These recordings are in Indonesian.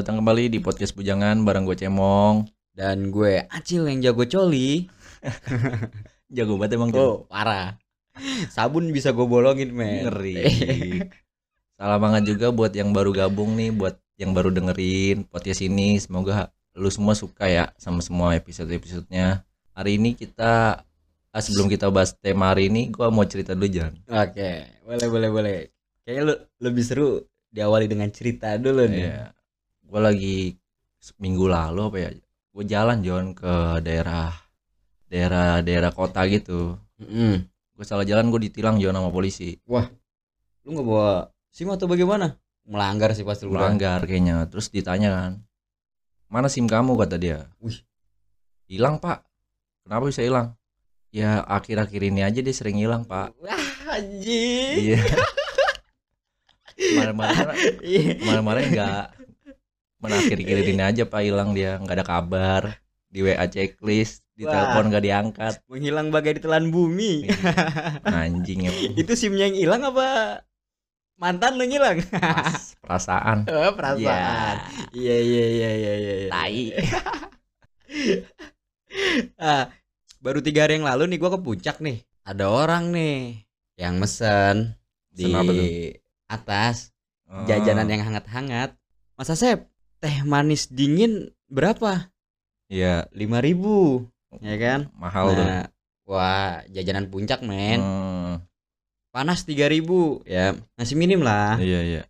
Selamat datang kembali di podcast Bujangan bareng gue Cemong. Dan gue Acil yang jago coli. Jago banget emang Oh, parah. Sabun bisa gue bolongin, men. Ngeri. Salam banget juga buat yang baru gabung nih, buat yang baru dengerin podcast ini. Semoga lu semua suka ya sama semua episode-episodenya. Hari ini kita ah, sebelum kita bahas tema hari ini, gua mau cerita dulu Jan. Oke, boleh boleh boleh. Kayaknya lu lebih seru diawali dengan cerita dulu nih. Iya. Gua lagi minggu lalu apa ya? Gue jalan John ke daerah daerah daerah kota gitu. Mm-mm. Gue salah jalan gue ditilang John sama polisi. Lu nggak bawa SIM atau bagaimana? Melanggar sih pasti udah. melanggar kayaknya terus ditanya kan mana sim kamu kata dia Wih. hilang pak kenapa bisa hilang ya akhir-akhir ini aja dia sering hilang pak Wah, anjing. iya kemarin-kemarin Iya. kemarin-kemarin nggak mana akhir-akhir ini aja pak hilang dia nggak ada kabar di WA checklist di telepon nggak diangkat Menghilang bagai ditelan bumi. anjing emang Itu SIM-nya yang hilang apa mantan lu ngilang? Perasaan Oh, perasaan. Iya iya iya iya iya. iya. tai Ah, baru tiga hari yang lalu nih gua ke puncak nih. Ada orang nih yang mesen di atas Oh, jajanan yang hangat-hangat. Masa Sep, teh manis dingin berapa? iya Lima ribu, ya kan? mahal tuh. Nah, wah jajanan puncak men, Hmm, panas tiga ribu, ya masih minim lah. iya iya.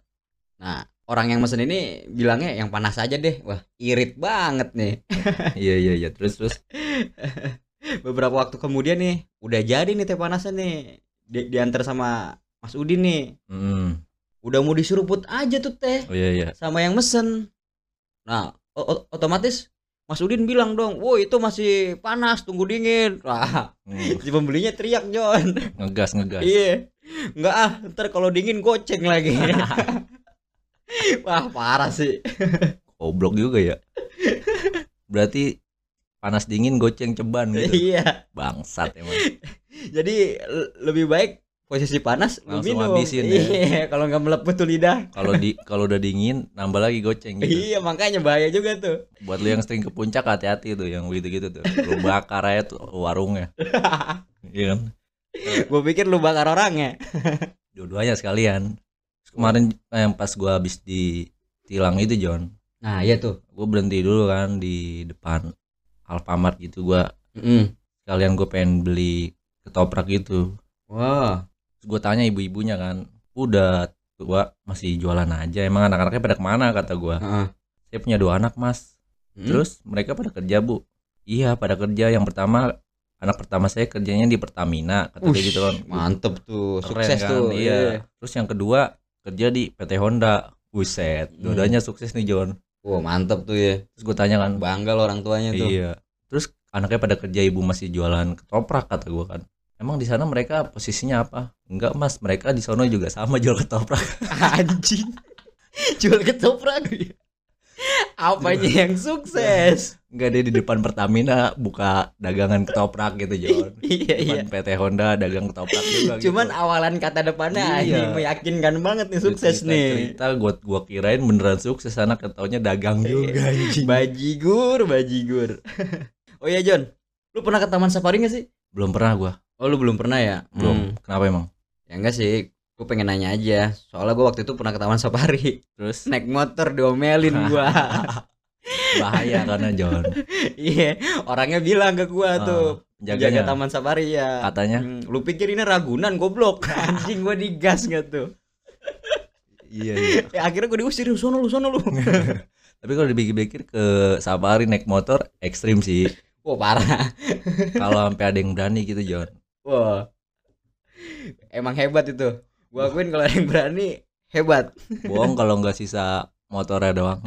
Nah orang yang mesen ini bilangnya yang panas aja deh, wah irit banget nih. iya iya iya. Terus terus. Beberapa waktu kemudian nih udah jadi nih teh panasnya nih. Di diantar sama Mas Udin nih. Hmm. udah mau diseruput aja tuh teh. Oh iya iya. Sama yang mesen nah otomatis Mas Udin bilang dong woi itu masih panas tunggu dingin. Wah Hmm, si pembelinya teriak John ngegas ngegas. Iya. Nggak ah ntar kalau dingin goceng lagi. Wah parah sih. Goblok juga ya. Berarti panas dingin goceng ceban gitu. Iya. Bangsat emang. Jadi lebih baik posisi panas Langsung minum habisin ya. iya kalau nggak melepuh tuh lidah kalau di kalau udah dingin nambah lagi goceng gitu Iya makanya bahaya juga tuh. buat lu yang sering ke puncak hati-hati tuh yang begitu gitu tuh lu bakar aja tuh warungnya iya kan Gue pikir lu bakar orang ya. dua-duanya sekalian kemarin eh, yang pas gua habis ditilang itu John Nah iya tuh. gua berhenti dulu kan di depan Alfamart gitu gua Mm. sekalian gue pengen beli ketoprak gitu Wah. Terus gue tanya ibu-ibunya kan, udah tua masih jualan aja. Emang anak-anaknya pada ke mana kata gue. Heeh. Saya punya dua anak mas. Mm. Terus mereka pada kerja bu. Iya pada kerja. Yang pertama anak pertama saya kerjanya di Pertamina kata dia Ush, gitu kan. mantep tuh, Keren sukses kan? tuh. Iya. Terus yang kedua kerja di PT Honda. Buset, Hmm. dua-duanya sukses nih John. Wah mantep tuh ya. Terus gue tanya kan, Bangga lo orang tuanya tuh. iya. Terus anaknya pada kerja ibu masih jualan ketoprak kata gue kan. Emang di sana mereka posisinya apa? Enggak mas, mereka di sono juga sama jual ketoprak. Anjing. Jual ketoprak. Apanya yang sukses? Enggak dia di depan Pertamina buka dagangan ketoprak gitu John. iya iya. Depan PT Honda dagang ketoprak juga Cuman gitu. awalan kata depannya Iya. anjing meyakinkan banget nih sukses nih. Cerita gua gua kirain beneran sukses anak ketaunya dagang juga anjing. Bajigur, bajigur. oh iya John, lu pernah ke Taman Safari gak sih? Belum pernah gua. Oh lu belum pernah ya? Belum. Hmm. Kenapa emang? Ya enggak sih, gue pengen nanya aja. Soalnya gue waktu itu pernah ke Taman Safari, Terus naik motor diomelin gua. bahaya karena John. Iya, orangnya bilang ke gua tuh, jaga Jaganya Taman Safari ya. katanya Hmm, lu pikir ini Ragunan goblok? Anjing gua digas gak tuh. iya iya. Ya akhirnya gua diusir, lu sono lu sono lu. Tapi kalau dipikir-pikir ke safari naik motor ekstrim sih. Wah, parah. Kalau sampai ada yang berani gitu John. Wah. Emang hebat itu. Gua akuin kalau ada yang berani hebat. Bohong kalau nggak sisa motornya doang.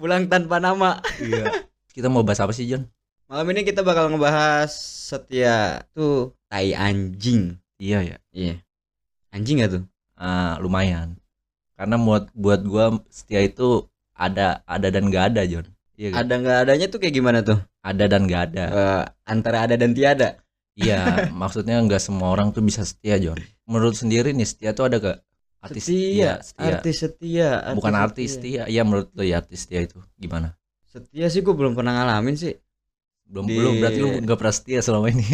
Pulang tanpa nama. Iya. Kita mau bahas apa sih John? Malam ini kita bakal ngebahas setia tuh tai anjing. Iya ya. Iya. Anjing gak tuh? Ah, lumayan. Karena buat buat gua setia itu ada ada dan nggak ada John. Iya? Ada nggak adanya tuh kayak gimana tuh? Ada dan nggak ada. Eh, antara ada dan tiada. Iya, maksudnya nggak semua orang tuh bisa setia John. Menurut sendiri nih setia tuh ada gak? artis setia, setia, setia. artis setia, bukan artis setia iya menurut lo ya artis setia itu gimana Setia sih gue belum pernah ngalamin sih. belum Di- belum berarti lu nggak pernah setia selama ini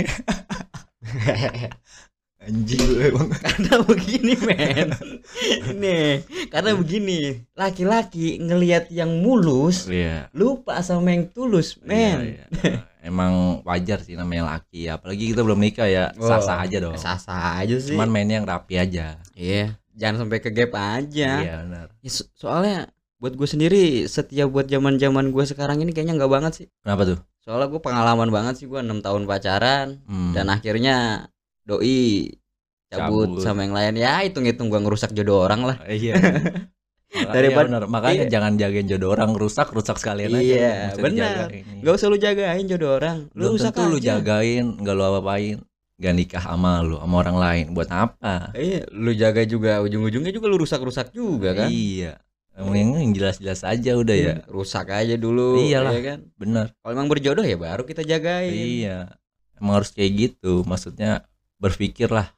anjing lu emang. Karena begini men. Nih karena begini. Laki-laki ngelihat yang mulus iya. lupa sama yang tulus men. Iya, iya. emang wajar sih namanya laki apalagi kita belum nikah ya. Sah sah aja dong. Sah aja sih. Cuman mainnya yang rapi aja. Iya jangan sampai ke gap aja. Iya benar. Ya, so- soalnya buat gue sendiri setia buat zaman zaman gue sekarang ini kayaknya nggak banget sih. Kenapa tuh? Soalnya gue pengalaman banget sih gue enam tahun pacaran Hmm. dan akhirnya doi cabut, Cabut. sama yang lain. Ya hitung hitung gue ngerusak jodoh orang lah. Iya. Maka- Daripada- iya benar. makanya iya. jangan jagain jodoh orang rusak rusak sekalian aja. Iya, nggak usah benar. dijagain. Gak usah lu jagain jodoh orang. Lu belum rusak tentu lu aja. jagain nggak lu apa-apain. Gak nikah sama lu sama orang lain. Buat apa? Iya, lu jaga juga ujung-ujungnya juga lu rusak-rusak juga kan? Iya. Emang yang- yang jelas-jelas aja udah ya. Rusak aja dulu Iyalah. ya kan? bener. Kalau emang berjodoh ya baru kita jagain. Iya. Emang harus kayak gitu maksudnya berpikir lah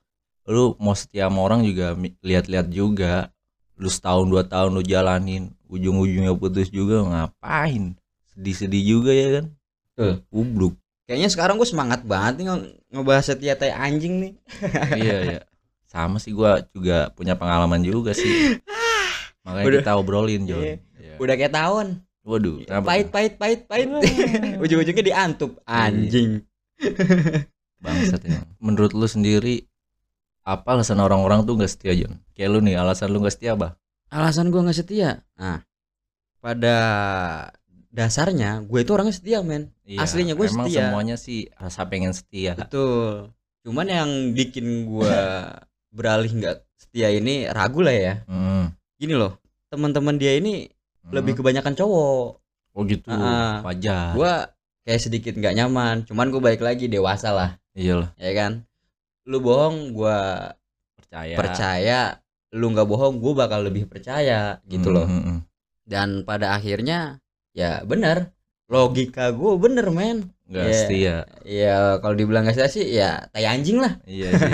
lu mau setia sama orang juga lihat-lihat juga. Lu setahun dua tahun lu jalanin ujung-ujungnya putus juga ngapain? Sedih-sedih juga ya kan? Betul. Ubluk. Kayaknya sekarang gue semangat banget nih nge- ngebahas setia tai anjing nih. Iya iya. Sama sih gua juga punya pengalaman juga sih. Makanya Udah. kita obrolin John Iya. Iya. Udah kayak tahun. Waduh Pahit, pahit, pahit, pahit. Ujung-ujungnya diantup Anjing bangsat ya menurut lu sendiri apa alasan orang-orang tuh gak setia John kayak lu nih alasan lu gak setia apa Alasan gue gak setia Nah Pada dasarnya gue itu orangnya setia men Iya, Aslinya gua emang setia. semuanya sih rasa pengen setia Betul. Cuman yang bikin gua beralih nggak setia ini ragu lah ya. Hmm, Gini loh, teman-teman dia ini hmm. lebih kebanyakan cowok. oh gitu Ah, wajar Gua kayak sedikit nggak nyaman. Cuman gua balik lagi dewasa lah, iya lah ya kan. Lu bohong, gua percaya percaya. Lu nggak bohong, gua bakal lebih percaya gitu Hmm, loh. hmm, hmm. Dan pada akhirnya ya bener. Logika gua bener men. nggak Iya. setia Ya kalau dibilang nggak setia sih ya tai anjing lah. iya sih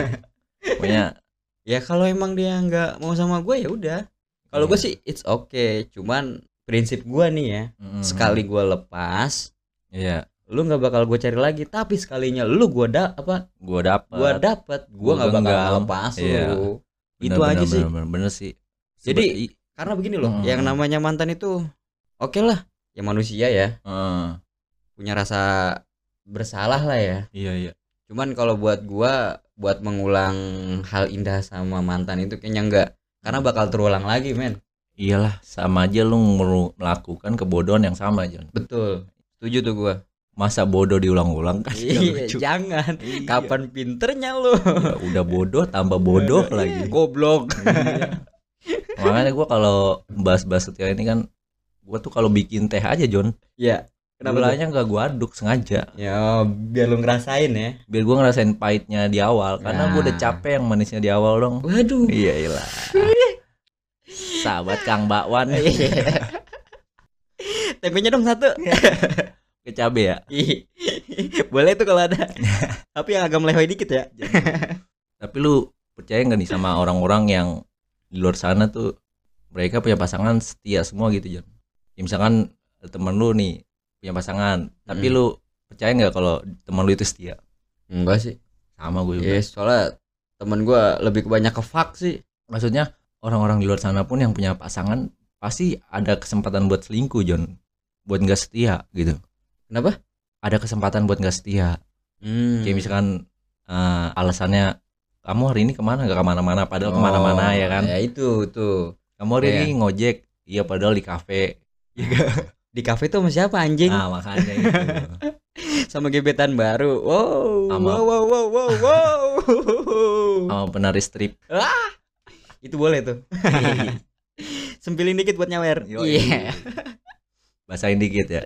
pokoknya ya kalau emang dia nggak mau sama gue ya udah kalau gue Iya. sih it's okay cuman prinsip gue nih ya hmm, sekali gue lepas iya lu nggak bakal gue cari lagi. Tapi sekalinya lu gue da apa gua dapet. gue dapet gue nggak bakal lepas Iya. lu Bener, itu aja bener, sih. bener, bener, bener sih. Jadi- karena begini loh Hmm. yang namanya mantan itu oke lah. Ya manusia ya. Heeh. punya rasa bersalah lah ya. Iya iya. Cuman kalau buat gua buat mengulang hal indah sama mantan itu kayaknya enggak karena bakal terulang lagi men. Iyalah sama aja lu melakukan kebodohan yang sama John betul. Setuju tuh gua masa bodoh diulang-ulang kan Iya, jangan. Iya. Kapan pinternya lu? Ya, udah bodoh tambah bodoh lagi Goblok. Iya. makanya gua kalau bahas-bahas setia ini kan gua tuh kalau bikin teh aja John Iya. Kenapa? gulanya nggak gua aduk sengaja Ya, biar lu ngerasain ya. biar gua ngerasain pahitnya di awal karena gua udah Nah. capek yang manisnya di awal dong Waduh. iya iyalah sahabat Kang Bakwan Tempenya dong satu. ke cabe ya Boleh tuh kalau ada. Tapi yang agak melehoi dikit ya. tapi lu percaya nggak nih sama orang-orang yang di luar sana tuh mereka punya pasangan setia semua gitu Jon ya, misalkan temen lu nih punya pasangan tapi Hmm. lu percaya nggak kalau temen lu itu setia Enggak sih. sama gue juga Iya, soalnya temen gua lebih kebanyak ke fuck sih. maksudnya orang-orang di luar sana pun yang punya pasangan pasti ada kesempatan buat selingkuh John buat nggak setia gitu Kenapa? ada kesempatan buat nggak setia Hmm. kayak misalkan eh, alasannya kamu hari ini ke mana nggak ke mana-mana padahal ke mana-mana Oh, ya kan Ya itu tuh. kamu hari Iya. ini ngojek iya padahal di kafe Di kafe tuh sama siapa anjing? ah makanya itu Sama gebetan baru. Wow. Sama- Wow wow wow wow. wow. sama penari strip itu boleh tuh. Sempilin dikit buat nyawer. Iya. basahin dikit ya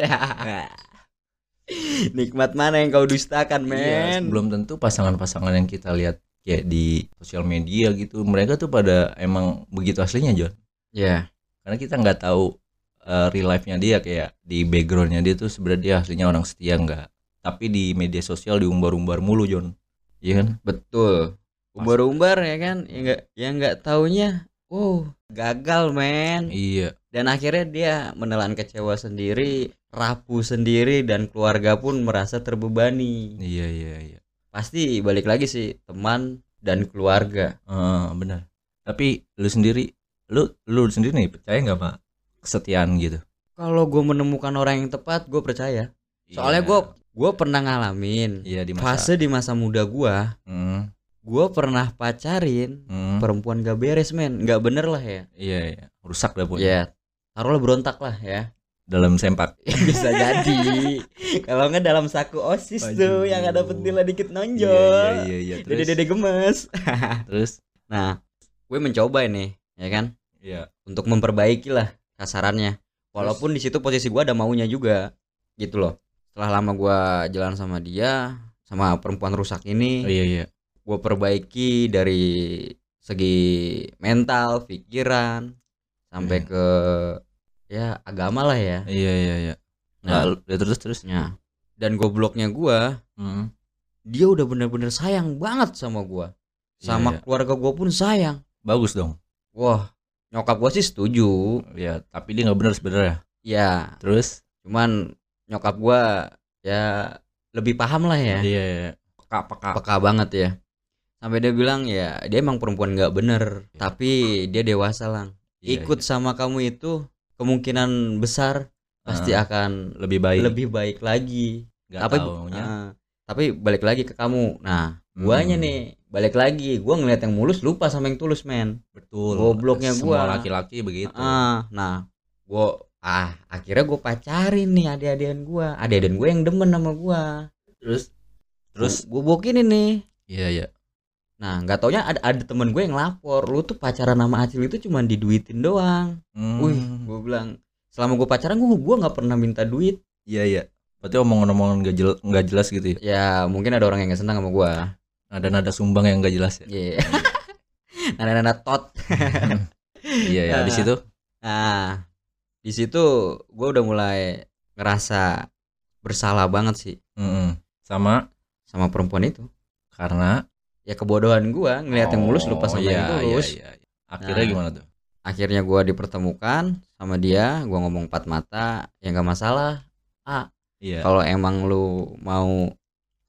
Nikmat mana yang kau dustakan, Iya, men? belum tentu pasangan-pasangan yang kita lihat kayak di sosial media gitu mereka tuh pada emang begitu aslinya John Ya. karena kita nggak tahu uh, real life-nya dia kayak di backgroundnya dia tuh sebenarnya dia aslinya orang setia nggak tapi di media sosial diumbar-umbar mulu John iya kan Betul. Umbar-umbar ya kan? Ya enggak ya enggak taunya oh gagal men iya dan akhirnya dia menelan kecewa sendiri rapuh sendiri dan keluarga pun merasa terbebani. Iya iya iya. Pasti balik lagi sih teman dan keluarga. Eh, benar. Tapi lu sendiri lu lu sendiri nih percaya nggak pak kesetiaan gitu? Kalau gue menemukan orang yang tepat gue percaya. Soalnya Iya. gue gue pernah ngalamin iya di masa fase di masa muda gue Hmm, gue pernah pacarin hmm. perempuan gak beres men. Nggak bener lah ya. Iya iya. Rusak dah pokoknya. Ya taruhlah berontak lah ya dalam sempak. Bisa jadi. Kalau nggak dalam saku osis tuh yang ada Aduh. pentilnya dikit iya nonjol. Iya iya, iya. dede terus? Dede gemes. Terus? Nah gue mencoba ini ya kan? Iya. Untuk memperbaiki lah kasarannya. Walaupun di situ posisi gue ada maunya juga gitu loh. Setelah lama gue jalan sama dia sama perempuan rusak oh, ini iya iya. gue perbaiki dari segi mental pikiran sampai Iya. ke ya agama lah ya. Iya iya iya. Nah. nah, ya, terus terus. Nah, dan gobloknya gua Hmm. dia udah bener-bener sayang banget sama gua. Iya, sama iya. keluarga gua pun sayang. Bagus dong. Wah nyokap gua sih setuju. Ya tapi dia nggak benar sebenarnya. Ya terus? Cuman nyokap gua ya lebih paham lah ya. Iya iya peka peka. Peka banget ya. Sampai dia bilang ya dia emang perempuan nggak bener. Iya. tapi dia dewasa lang. Iya, ikut sama kamu itu kemungkinan besar pasti Ah, akan lebih baik. Lebih baik lagi. Nggak tapi taunya. ah, tapi balik lagi ke kamu. Nah guanya Hmm. nih balik lagi. Gua ngeliat yang mulus lupa sama yang tulus men. Betul. Gobloknya semua gua. laki-laki begitu. Ah nah gua ah akhirnya gua pacarin nih adik-adikan gua. Adik-adikan gua yang demen sama gua. Terus? Terus? gua bokinin nih. Iya iya nah nggak taunya ada ada temen gue yang lapor lu tuh pacaran sama Acil itu cuma diduitin doang. Hmm. wih gua bilang selama gua pacaran gua gua nggak pernah minta duit. Iya iya. Berarti omongan-omongan nggak nggak jelas gitu ya? Ya mungkin ada orang yang nggak senang sama gua. Ada nada sumbang yang nggak jelas ya? Iya. Nana-nana tot. iya ya di situ? Nah, di situ gue udah mulai ngerasa bersalah banget sih. Mm-mm. sama? Sama perempuan itu. karena Ya kebodohan gua ngeliat yang mulus lupa Oh, sama yang iya, tulus. iya, iya. akhirnya Nah. gimana tuh Akhirnya gua dipertemukan sama dia, gua ngomong empat mata, ya nggak masalah. iya Kalau emang lu mau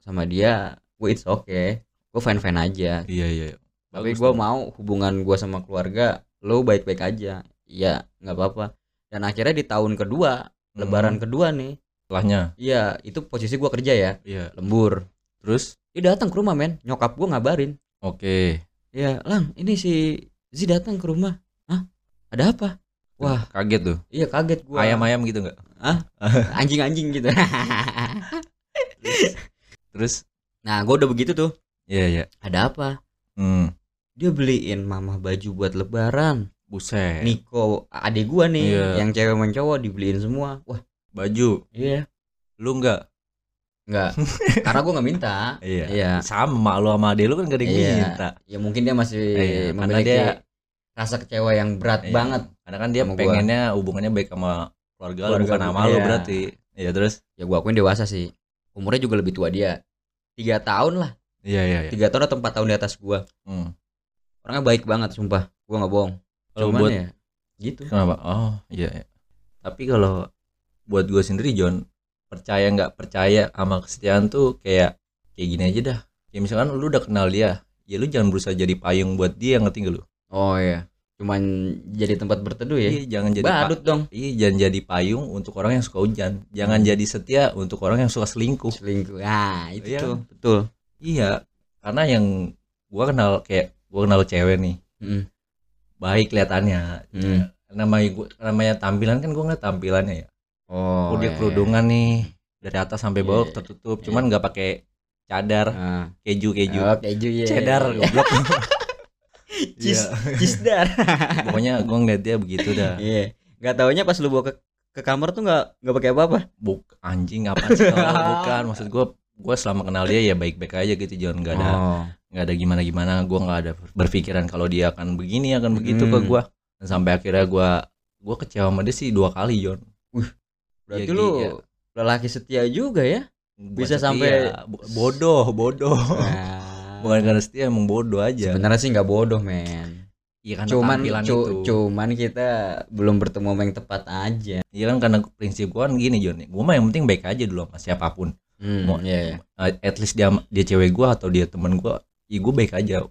sama dia, gue it's okay. Gue fine fine aja. iya iya Tapi Bagus gua dong. mau hubungan gua sama keluarga, lu baik baik aja. Iya, nggak apa-apa. Dan akhirnya di tahun kedua, Hmm. lebaran kedua nih, setelahnya Iya, itu posisi gua kerja ya, iya lembur. terus Dia datang ke rumah, men. Nyokap gua ngabarin. oke Ya, Lang, ini si Zi datang ke rumah. Hah? Ada apa? Wah, kaget tuh iya kaget gua. ayam-ayam gitu nggak Anjing-anjing gitu. terus nah, gua udah begitu tuh. iya iya Ada apa? hmm. Dia beliin mama baju buat lebaran. buset Niko, adik gua nih, Iya. yang cewek sama cowok dibeliin semua. Wah, baju iya. lu nggak Enggak. Karena gua nggak minta. iya Iya. sama lu sama adek lu kan gak ada yang Iya. minta Ya mungkin dia masih Iya, memiliki dia- rasa kecewa yang berat Iya. banget. karena kan dia Sama gua. pengennya hubungannya baik sama keluarga, lu Keluarga bukan gua, sama lu iya. berarti iya terus ya gua akuin dewasa sih umurnya juga lebih tua dia tiga tahun lah iya iya iya tiga tahun atau empat tahun di atas gua hmm. orangnya baik banget sumpah gua nggak bohong Kalau buat ya gitu kenapa oh iya, iya. tapi kalau buat gue sendiri John percaya nggak percaya sama kesetiaan tuh kayak kayak gini aja dah. Ya misalkan lu udah kenal dia ya lu jangan berusaha jadi payung buat dia ngerti gak lu? Oh iya. Cuman jadi tempat berteduh ya? Iya jangan jadi badut dong. Iya jangan jadi payung untuk orang yang suka hujan. Jangan Hmm. jadi setia untuk orang yang suka selingkuh. Selingkuh. Nah itu Iya. tuh. betul. Iya karena yang gua kenal kayak gua kenal cewek nih. Mm. baik kelihatannya. Hmm. namanya gua, namanya tampilan kan gua ngeliat tampilannya ya oh oh, dia iya. kerudungan nih dari atas sampai bawah Iya. tertutup cuman nggak pakai cadar Ah. keju keju. Oh keju ya cheddar goblok. Cheese Iya. cheese dar pokoknya gua ngeliat dia begitu dah. Iya. Nggak taunya pas lu bawa ke ke kamar tuh nggak nggak pakai apa apa buk anjing apa sih bukan? Maksud gua gua selama kenal dia ya baik baik aja gitu John. Nggak ada oh. nggak ada gimana gimana gua nggak ada berpikiran kalau dia akan begini akan begitu ke Hmm. gua. Dan sampai akhirnya gua gua kecewa sama dia sih dua kali John berarti Iya, lu iya. lelaki setia juga ya? Bukan Bisa setia, sampai- bo- bodoh bodoh. Nah, bukan karena setia emang bodoh aja. Sebenarnya sih nggak bodoh men. Iya karena cuman cu- itu. cuman kita belum bertemu sama yang tepat aja. Iya kan karena prinsip gua kan gini Jon gua mah yang penting baik aja dulu sama siapa pun. Hmm, Mau- iya, iya. Uh, at least dia dia cewek gua atau dia temen gua ya gua baik aja.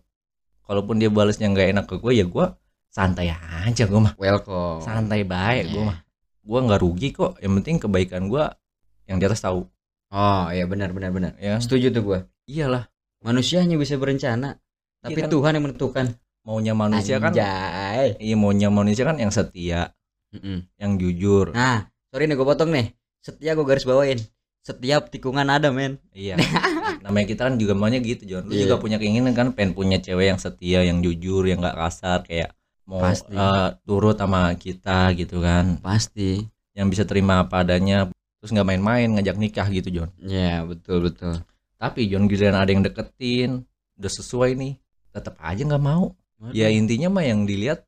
Kalaupun dia balasnya nggak enak ke gua ya gua santai aja gua mah. Welcome. Santai baik gua Iya. mah gua nggak rugi kok. Yang penting kebaikan gua yang di atas tahu. Oh iya benar benar benar. Ya setuju tuh gua. Iyalah. Manusia hanya bisa berencana tapi Iya kan? Tuhan yang menentukan. Maunya manusia kan Anjay. iya maunya manusia kan yang setia Mm-mm. yang jujur. Nah sorry nih gue potong nih. Setia gue garis bawain. Setiap tikungan ada men. Iya. Namanya kita kan juga maunya gitu John. Lu Iya. juga punya keinginan kan pengen punya cewek yang setia yang jujur yang nggak kasar kayak mau Pasti. eh, turut sama kita gitu kan. Pasti. Yang bisa terima apa adanya terus nggak main-main ngajak nikah gitu John ya betul betul. Tapi John giliran ada yang deketin udah sesuai nih tetap aja nggak mau. Ya intinya mah yang dilihat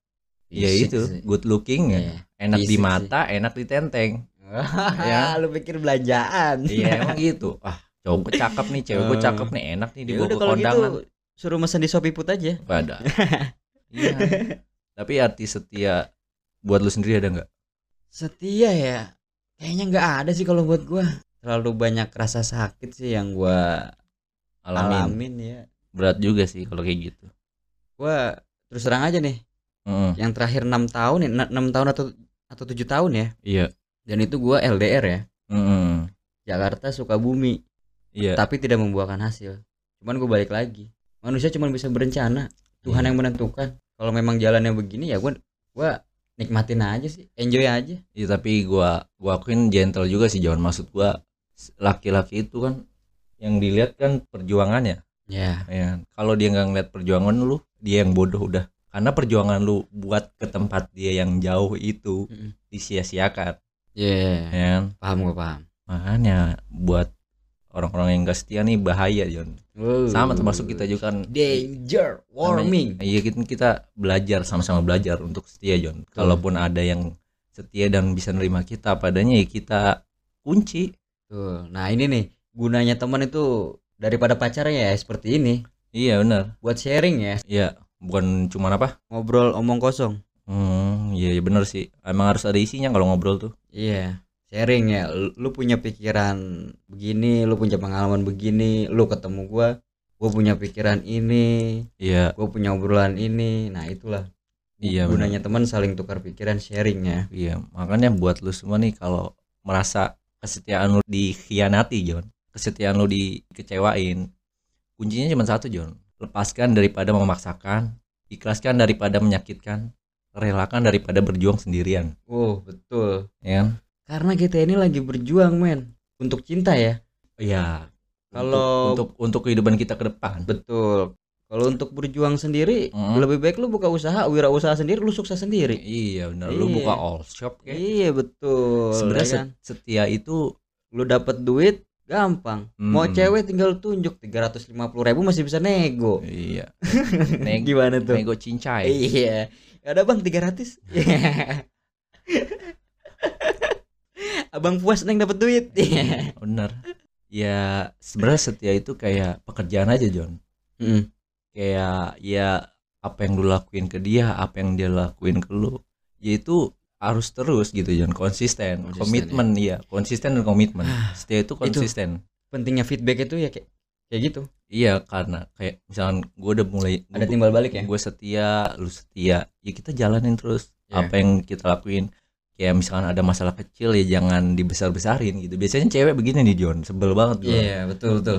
ya Fisik itu sih. good looking ya. Iya. enak di Fisik mata enak di tenteng. Ya. Lu pikir belanjaan. Iya emang gitu. Ah cowok gue cakep nih cewek gue Eh. cakep nih enak nih ya dibawa udah ke kalau kondangan. gitu suruh mesen di Shopee Put aja. Pada iya tapi arti setia buat lu sendiri ada nggak? Setia ya? Kayaknya nggak ada sih kalau buat gua. Terlalu banyak rasa sakit sih yang gua alamin. alamin ya. Berat juga sih kalau kayak gitu. Gua terus terang aja nih. Heeh, yang terakhir enam tahun ya enam tahun atau atau tujuh tahun ya. Iya. Dan itu gua LDR ya. Heeh, Jakarta Sukabumi. Iya. Tapi tidak membuahkan hasil. Cuman gue balik lagi. Manusia cuma bisa berencana. Tuhan Iya. yang menentukan kalau memang jalannya begini ya gue gua nikmatin aja sih enjoy aja. Iya, tapi gua gua akuin gentle juga sih John maksud gua s- laki-laki itu kan yang dilihat kan perjuangannya ya. Ya. Kalau dia nggak ngeliat perjuangan lu dia yang bodoh udah. Karena perjuangan lu buat ke tempat dia yang jauh itu Mm-mm. disia-siakan. Ya. Ya kan? paham gue paham. Makanya buat orang-orang yang gak setia nih bahaya John sama termasuk kita juga kan. Danger warming. Iya kita, kita belajar sama-sama belajar untuk setia John kalaupun ada yang setia dan bisa nerima kita padanya ya kita kunci. Tuh nah ini nih gunanya teman itu daripada pacarnya ya seperti ini. Iya benar. Buat sharing ya. Iya bukan cuma apa? Ngobrol omong kosong. Hmm iya iya benar sih. Emang harus ada isinya kalau ngobrol tuh. Iya sharing ya. Lu punya pikiran begini lu punya pengalaman begini lu ketemu gua gua punya pikiran ini iya. gue punya obrolan ini. Nah itulah Iya, gunanya teman saling tukar pikiran sharing ya. Iya makanya buat lu semua nih kalau merasa kesetiaan lu dikhianati John kesetiaan lu dikecewain kuncinya cuma satu John lepaskan daripada memaksakan ikhlaskan daripada menyakitkan relakan daripada berjuang sendirian. Oh betul. Ya kan karena kita ini lagi berjuang men. Untuk cinta ya. Iya. Kalau- untuk, untuk untuk kehidupan kita ke depan. Betul. Kalau untuk berjuang sendiri Hmm. lebih baik lu buka usaha wirausaha sendiri lu sukses sendiri. Iya benar lu Iya. buka all shop kayak iya betul sebenarnya ya kan? set- setia itu lu dapat duit gampang. Mau Hmm. cewek tinggal tunjuk 350 ribu masih bisa nego. Iya. Nego, gimana tuh? nego cincai. Iya. Ada bang 300 Abang puas neng dapat duit. bener ya sebenarnya setia itu kayak pekerjaan aja John Mm. kayak ya apa yang lu lakuin ke dia apa yang dia lakuin ke lu ya itu harus terus gitu John konsisten, Konsisten, komitmen iya konsisten dan komitmen setia itu itu. konsisten Pentingnya feedback itu ya kayak kayak gitu. iya karena kayak misalkan gue udah mulai Ada timbal balik ya. gue setia lu setia ya kita jalanin terus Iya. apa yang kita lakuin kayak misalkan ada masalah kecil ya jangan dibesar besarin gitu biasanya cewek begini nih John sebel banget. Iya, betul betul.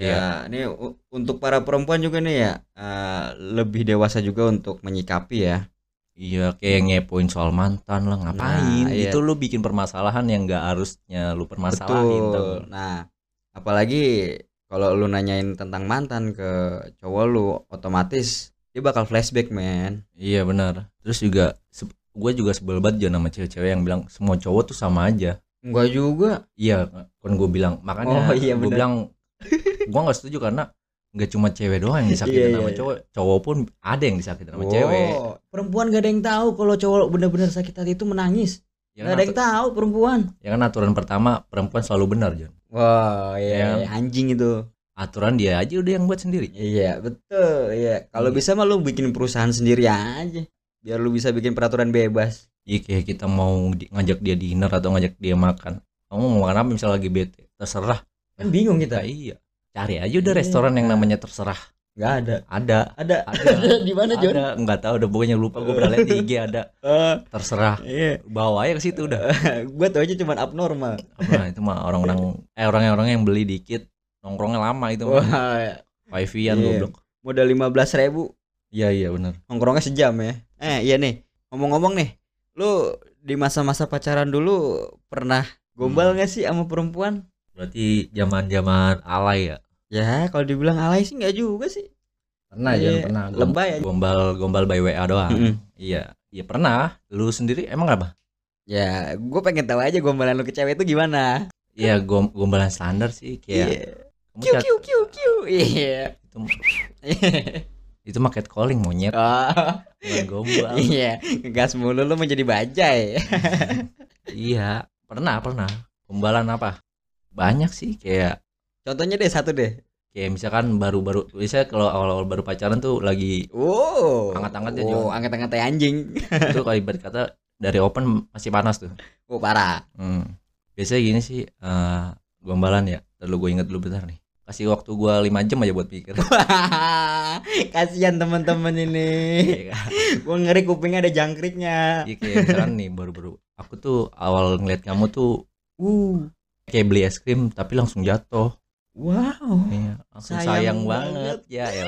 Ya, ini u- untuk para perempuan juga nih ya eh, lebih dewasa juga untuk menyikapi ya. Iya kayak ngepoin soal mantan lah ngapain Nah, iya. itu lu bikin permasalahan yang gak harusnya lu permasalahin Betul. Nah, apalagi kalau lu nanyain tentang mantan ke cowok lu, otomatis dia bakal flashback, men. Iya benar terus juga gue juga sebel banget John sama cewek-cewek yang bilang semua cowok tuh sama aja Enggak juga. iya kan gue bilang makanya Oh, iya, gue bilang gue nggak setuju karena nggak cuma cewek doang yang disakitin Iya, iya, sama iya. cowok cowok pun ada yang disakitin sama cewek Oh, perempuan gak ada yang tahu kalau cowok bener-bener sakit hati itu menangis. ya Gak kan, ada yang tahu perempuan. ya kan aturan pertama perempuan selalu benar John Wah, iya, iya, anjing itu. aturan dia aja udah yang buat sendiri Iya betul Iya Kalau Iya. bisa mah lu bikin perusahaan sendiri aja Biar lu bisa bikin peraturan bebas. Iya kayak kita mau di- ngajak dia dinner atau ngajak dia makan. Kamu mau makan apa? Misalnya lagi bete terserah. Kan bingung kita. Kita iya. Cari aja udah Iya. restoran yang namanya terserah. Gak ada. Ada. Ada. Ada. Di mana John? ada. Nggak tahu udah pokoknya lupa. Gue pernah lihat di IG ada. Eh, terserah. Iya. Bawa aja ke situ udah. Gue tau aja cuman abnormal. Nah, itu mah orang-orang eh orang-orang yang beli dikit. Nongkrongnya lama itu mah. Wah Wifi-an Iya. goblok. Modal 15 ribu. Iya iya benar. Nongkrongnya sejam ya Eh iya nih Ngomong-ngomong nih Lu di masa-masa pacaran dulu Pernah gombal gak sih sama perempuan? Berarti zaman-zaman alay ya. Ya kalau dibilang alay sih nggak juga sih Pernah jangan pernah. Lebay aja. Gombal gombal by WA doang. Mm-mm. Iya. Iya pernah. Lu sendiri emang apa? Ya gue pengen tahu aja gombalan lu ke cewek itu gimana Iya gom gombalan standar sih kayak Iya kamu Kiu kiu kiu kiu Iya itu itu mah calling monyet Oh bukan gombal. iya Ngegas mulu lu menjadi bajai iya, pernah pernah. Gombalan apa? Banyak sih kayak Contohnya deh satu deh kayak misalkan baru-baru biasanya kalau awal-awal baru pacaran tuh lagi Oh Hangat-hangatnya, Oh Jon. angkat-angkat anjing itu kalau ibarat kata dari open masih panas tuh Oh parah hmm. biasanya gini sih eh gombalan ya lalu gue inget dulu bentar nih kasih waktu gue 5 jam aja buat pikir. Kasihan teman-teman ini. Iya kan? Gue ngeri kupingnya ada jangkriknya. Iya, kayak misalkan nih baru-baru. Aku tuh awal ngeliat kamu tuh Uh. kayak beli es krim tapi langsung jatuh. Wow. Iya langsung Sayang sayang, banget. banget. ya ya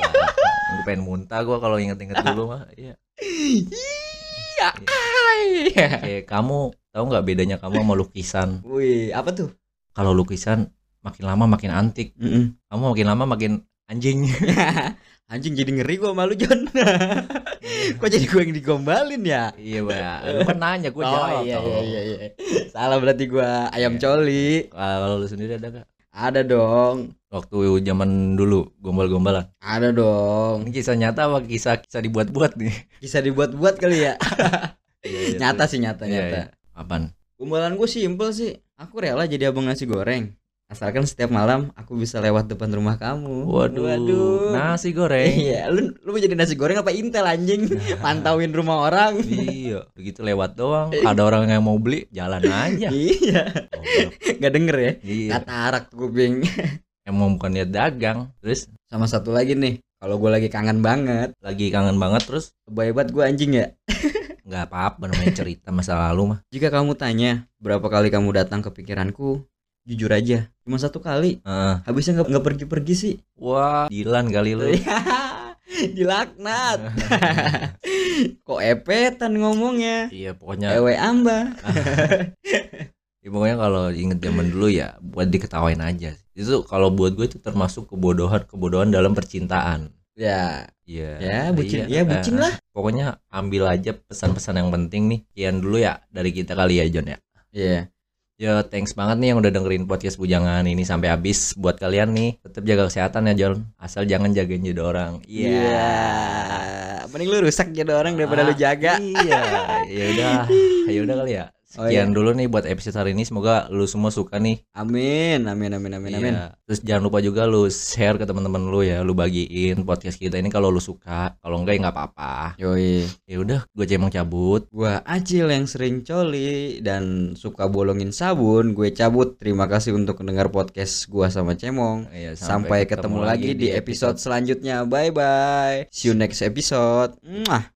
gue pengen muntah gue kalau inget-inget dulu mah iya. Iya ay. kayak kamu tahu nggak bedanya kamu sama lukisan? Wih apa tuh? kalau lukisan makin lama makin antik. Mm-mm. kamu makin lama makin anjing. Anjing jadi ngeri gua malu John Kok jadi gue yang digombalin ya? iya mbak. Lu kan nanya gue jawab iya, iya iya iya. Salah berarti gua ayam Iya. coli. Kalau lu sendiri ada gak Ada dong. Waktu zaman dulu gombal-gombalan. Ada dong. Ini kisah nyata apa kisah kisah dibuat-buat nih? Bisa dibuat-buat kali ya? Iya, iya, Nyata sih nyata Iya, nyata. iya. apaan? Gombalan gue simple sih. Aku rela jadi abang nasi goreng Asalkan setiap malam aku bisa lewat depan rumah kamu. Waduh, nasi goreng. Iya, lu lu mau jadi nasi goreng apa intel anjing? Mantauin rumah orang. iya begitu lewat doang. Ada orang yang mau beli jalan aja. Iya, Goblok. nggak denger ya? iya. Katarak kuping. emang bukan niat dagang terus? Sama satu lagi nih, kalau gue lagi kangen banget, lagi kangen banget terus? Hebat gue anjing ya. nggak apa-apa namanya cerita masa lalu mah. Jika kamu tanya berapa kali kamu datang ke pikiranku, jujur aja, cuma satu kali. Heeh. Habisnya nggak pergi-pergi sih. wah Dilan kali lu Dilaknat. Kok epetan ngomongnya? iya pokoknya Ewe amba. Ya, pokoknya kalau inget zaman dulu ya buat diketawain aja. Itu kalau buat gue itu termasuk kebodohan kebodohan dalam percintaan. Ya, Iya. ya bucin, Iya. ya bucin lah. Pokoknya ambil aja pesan-pesan yang penting nih. Kian dulu ya dari kita kali ya John ya. Iya. Ya thanks banget nih yang udah dengerin podcast bujangan ini sampai habis. Buat kalian nih tetap jaga kesehatan ya John. Asal jangan jagain jadi orang. Iya. Mending lu rusak jadi orang daripada lu jaga. Iya. Ya udah. Ya udah kali ya. Oh, Sekian iya. dulu nih buat episode hari ini. Semoga lu semua suka nih Amin, amin, amin, amin, amin. Iya. Terus jangan lupa juga lu share ke teman-teman lu ya, lu bagiin podcast kita ini kalau lu suka. Kalau enggak ya nggak apa-apa. Yoi. Ya udah, gue cemong cabut. Gua Acil yang sering coli dan suka bolongin sabun. Gue cabut. Terima kasih untuk mendengar podcast gua sama Cemong. Ya, Sampai, ketemu, lagi di episode selanjutnya. Bye bye. See you next episode. Mwah.